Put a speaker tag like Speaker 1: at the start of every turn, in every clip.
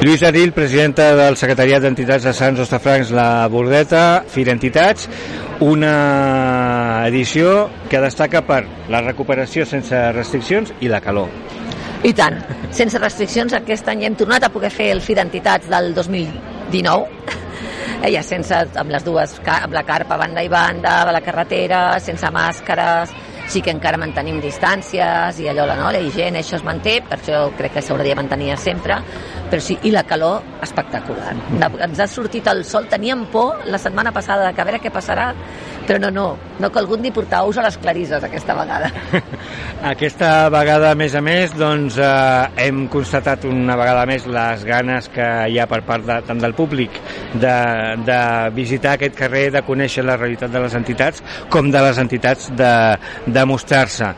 Speaker 1: Lluís Aril, presidenta del Secretariat d'Entitats de Sants Ostafrancs, la Bordeta, Fira Entitats, una edició que destaca per la recuperació sense restriccions i la calor.
Speaker 2: I tant, sense restriccions aquest any hem tornat a poder fer el Fira Entitats del 2019 eh, ja sense, amb les dues, amb la carpa banda i banda, a la carretera, sense màscares, sí que encara mantenim distàncies i allò, no? la higiene, això es manté, per això crec que s'hauria de mantenir sempre, però sí, i la calor espectacular. Ens ha sortit el sol, teníem por la setmana passada que a veure què passarà, però no, no, no ha calgut ni portar ous a les clarisses aquesta vegada.
Speaker 1: Aquesta vegada, a més a més, doncs eh, hem constatat una vegada més les ganes que hi ha per part de, tant del públic de, de visitar aquest carrer, de conèixer la realitat de les entitats, com de les entitats de, de mostrar-se.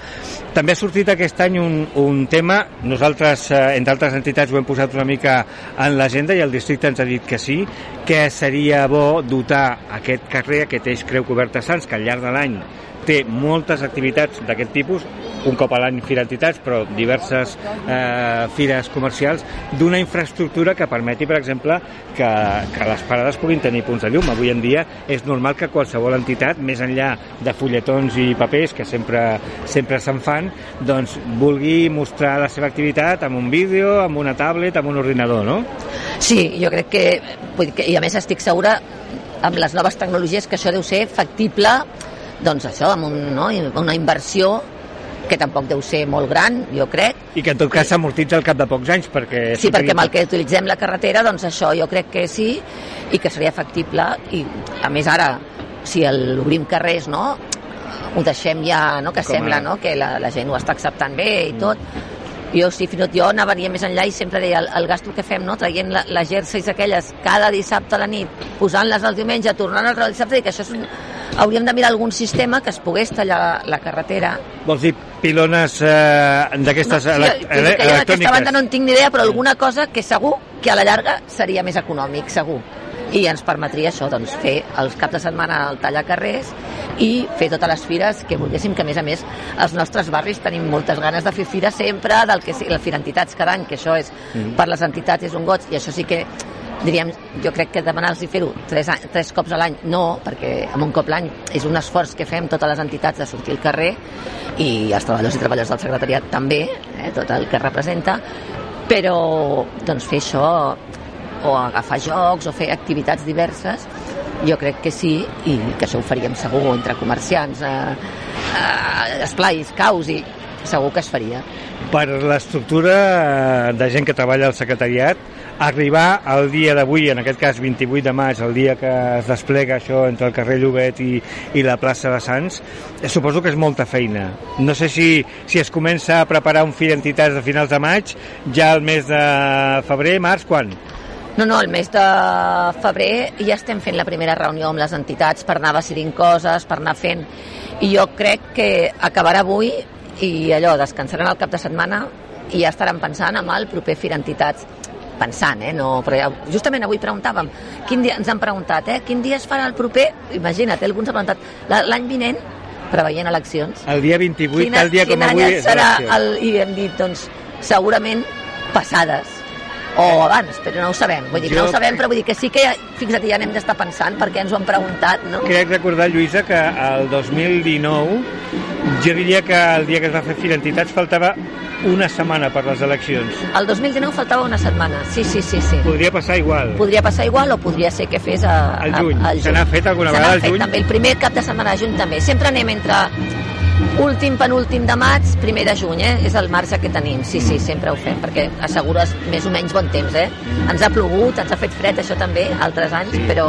Speaker 1: També ha sortit aquest any un, un tema, nosaltres, eh, entre altres entitats, ho hem posat una mica en l'agenda i el districte ens ha dit que sí, que seria bo dotar aquest carrer, aquest eix Creu Coberta Sants, que al llarg de l'any té moltes activitats d'aquest tipus, un cop a l'any Fira Entitats, però diverses eh, fires comercials, d'una infraestructura que permeti, per exemple, que, que les parades puguin tenir punts de llum. Avui en dia és normal que qualsevol entitat, més enllà de fulletons i papers, que sempre, sempre se'n fan, doncs vulgui mostrar la seva activitat amb un vídeo, amb una tablet, amb un ordinador, no?
Speaker 2: Sí, jo crec que, i a més estic segura amb les noves tecnologies que això deu ser factible doncs això, amb un, no, una inversió que tampoc deu ser molt gran, jo crec.
Speaker 1: I que en tot cas s'amortitza al cap de pocs anys, perquè...
Speaker 2: Sí, perquè amb el que utilitzem la carretera, doncs això jo crec que sí, i que seria factible, i a més ara, si l'obrim carrers, no?, ho deixem ja, no?, que Com sembla, a... no?, que la, la gent ho està acceptant bé i tot, jo sí, fins i tot jo anaria més enllà i sempre deia el, el gasto que fem, no? traient la, les jerseis aquelles cada dissabte a la nit, posant-les el diumenge, tornant el dissabte, i que això és un, hauríem de mirar algun sistema que es pogués tallar la, la carretera.
Speaker 1: Vols dir pilones eh, d'aquestes no, sí, electròniques?
Speaker 2: D'aquesta banda no en tinc ni idea, però alguna cosa que segur que a la llarga seria més econòmic, segur i ens permetria això, doncs, fer els caps de setmana el tallar carrers i fer totes les fires que volguéssim, que a més a més als nostres barris tenim moltes ganes de fer fira sempre, del que sigui, la fira entitats cada any, que això és, mm. per les entitats és un goig, i això sí que diríem, jo crec que demanar-los fer-ho tres, tres cops a l'any, no, perquè amb un cop l'any és un esforç que fem totes les entitats de sortir al carrer i els treballadors i treballadors del secretariat també, eh, tot el que representa, però doncs fer això o agafar jocs o fer activitats diverses jo crec que sí i que això ho faríem segur entre comerciants eh, eh, esplais, caus i segur que es faria.
Speaker 1: Per l'estructura de gent que treballa al secretariat arribar al dia d'avui, en aquest cas 28 de maig, el dia que es desplega això entre el carrer Llobet i, i la plaça de Sants, eh, suposo que és molta feina. No sé si, si es comença a preparar un fill d'entitats de finals de maig, ja el mes de febrer, març, quan?
Speaker 2: No, no, el mes de febrer ja estem fent la primera reunió amb les entitats per anar decidint coses, per anar fent... I jo crec que acabarà avui i allò, descansaran el cap de setmana i ja estaran pensant en el proper Fira Entitats pensant, eh? No, però ja, justament avui preguntàvem, quin dia, ens han preguntat, eh? Quin dia es farà el proper? Imagina't, eh? alguns han preguntat, l'any vinent, preveient eleccions.
Speaker 1: El dia 28, quina, el dia com avui...
Speaker 2: Serà el, I hem dit, doncs, segurament passades o abans, però no ho sabem. Vull dir, jo... no ho sabem, però vull dir que sí que, ja, fixa't, ja n'hem d'estar pensant perquè ens ho han preguntat, no?
Speaker 1: Crec recordar, Lluïsa, que el 2019, jo diria que el dia que es va fer Fira Entitats faltava una setmana per les eleccions.
Speaker 2: El 2019 faltava una setmana, sí, sí, sí. sí.
Speaker 1: Podria passar igual.
Speaker 2: Podria passar igual o podria ser que fes a,
Speaker 1: al juny. Se n'ha fet alguna vegada al juny?
Speaker 2: també. El primer cap de setmana de juny també. Sempre anem entre últim, penúltim de maig, primer de juny, eh? és el marge que tenim. Sí, sí, sempre ho fem, perquè assegures més o menys bon temps. Eh? Ens ha plogut, ens ha fet fred, això també, altres anys, sí. però...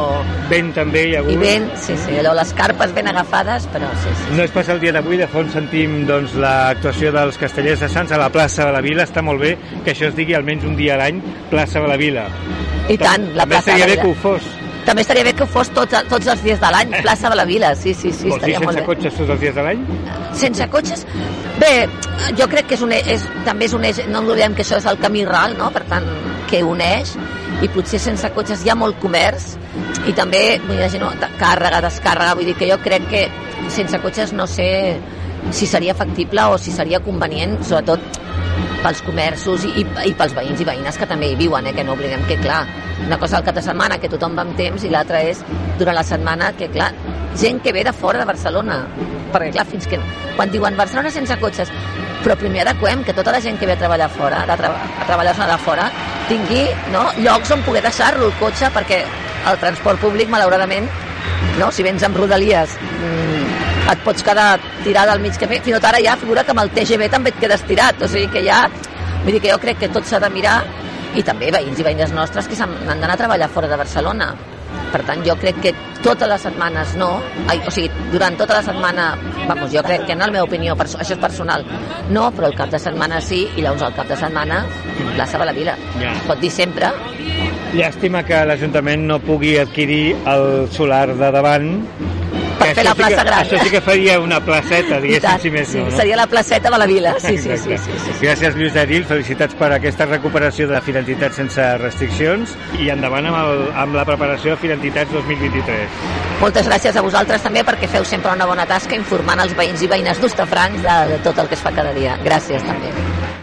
Speaker 1: Vent també hi ha hagut.
Speaker 2: I vent, sí, sí, allò, les carpes ben agafades, però sí, sí.
Speaker 1: No és pas el dia d'avui, de fons sentim doncs, l'actuació dels castellers de Sants a la plaça de la Vila, està molt bé que això es digui almenys un dia a l'any, plaça de la Vila.
Speaker 2: I tant, la plaça de la Vila.
Speaker 1: bé que ho fos.
Speaker 2: També estaria bé que fos tots, tots els dies de l'any, plaça de la Vila, sí, sí, sí.
Speaker 1: Vols dir sense cotxes tots els dies de l'any?
Speaker 2: Sense cotxes? Bé, jo crec que és un, és, també és un eix, no oblidem que això és el camí ral, no? per tant, que uneix, i potser sense cotxes hi ha molt comerç, i també, vull dir, no, càrrega, descàrrega, vull dir que jo crec que sense cotxes no sé si seria factible o si seria convenient, sobretot pels comerços i, i, i pels veïns i veïnes que també hi viuen, eh, que no oblidem que, clar, una cosa al cap de setmana que tothom va amb temps i l'altra és durant la setmana que, clar, gent que ve de fora de Barcelona, perquè, clar, fins que... Quan diuen Barcelona sense cotxes, però primer adequem que tota la gent que ve a treballar fora, de tra a treballar de fora, tingui no, llocs on poder deixar-lo el cotxe, perquè el transport públic, malauradament, no? si vens amb rodalies, mmm, et pots quedar tirada al mig camí. Fins ara ja figura que amb el TGV també et quedes tirat, o sigui que ja... Vull dir que jo crec que tot s'ha de mirar i també veïns i veïnes nostres que han d'anar a treballar fora de Barcelona. Per tant, jo crec que totes les setmanes no, ai, o sigui, durant tota la setmana, vamos, jo crec que en la meva opinió, això és personal, no, però el cap de setmana sí, i llavors el cap de setmana plaça Vila. Ja. Pot dir sempre.
Speaker 1: Llàstima que l'Ajuntament no pugui adquirir el solar de davant
Speaker 2: per fer la plaça
Speaker 1: sí
Speaker 2: que, gran.
Speaker 1: Això sí que faria una placeta, diguéssim, si més
Speaker 2: sí,
Speaker 1: no?
Speaker 2: Seria la placeta de la vila, sí, sí, sí, sí, sí, sí.
Speaker 1: Gràcies, Lluís Daril, felicitats per aquesta recuperació de Fidentitat sense restriccions i endavant amb, el, amb la preparació de Fidentitats 2023.
Speaker 2: Moltes gràcies a vosaltres també perquè feu sempre una bona tasca informant els veïns i veïnes d'Ustafrancs de, de tot el que es fa cada dia. Gràcies també.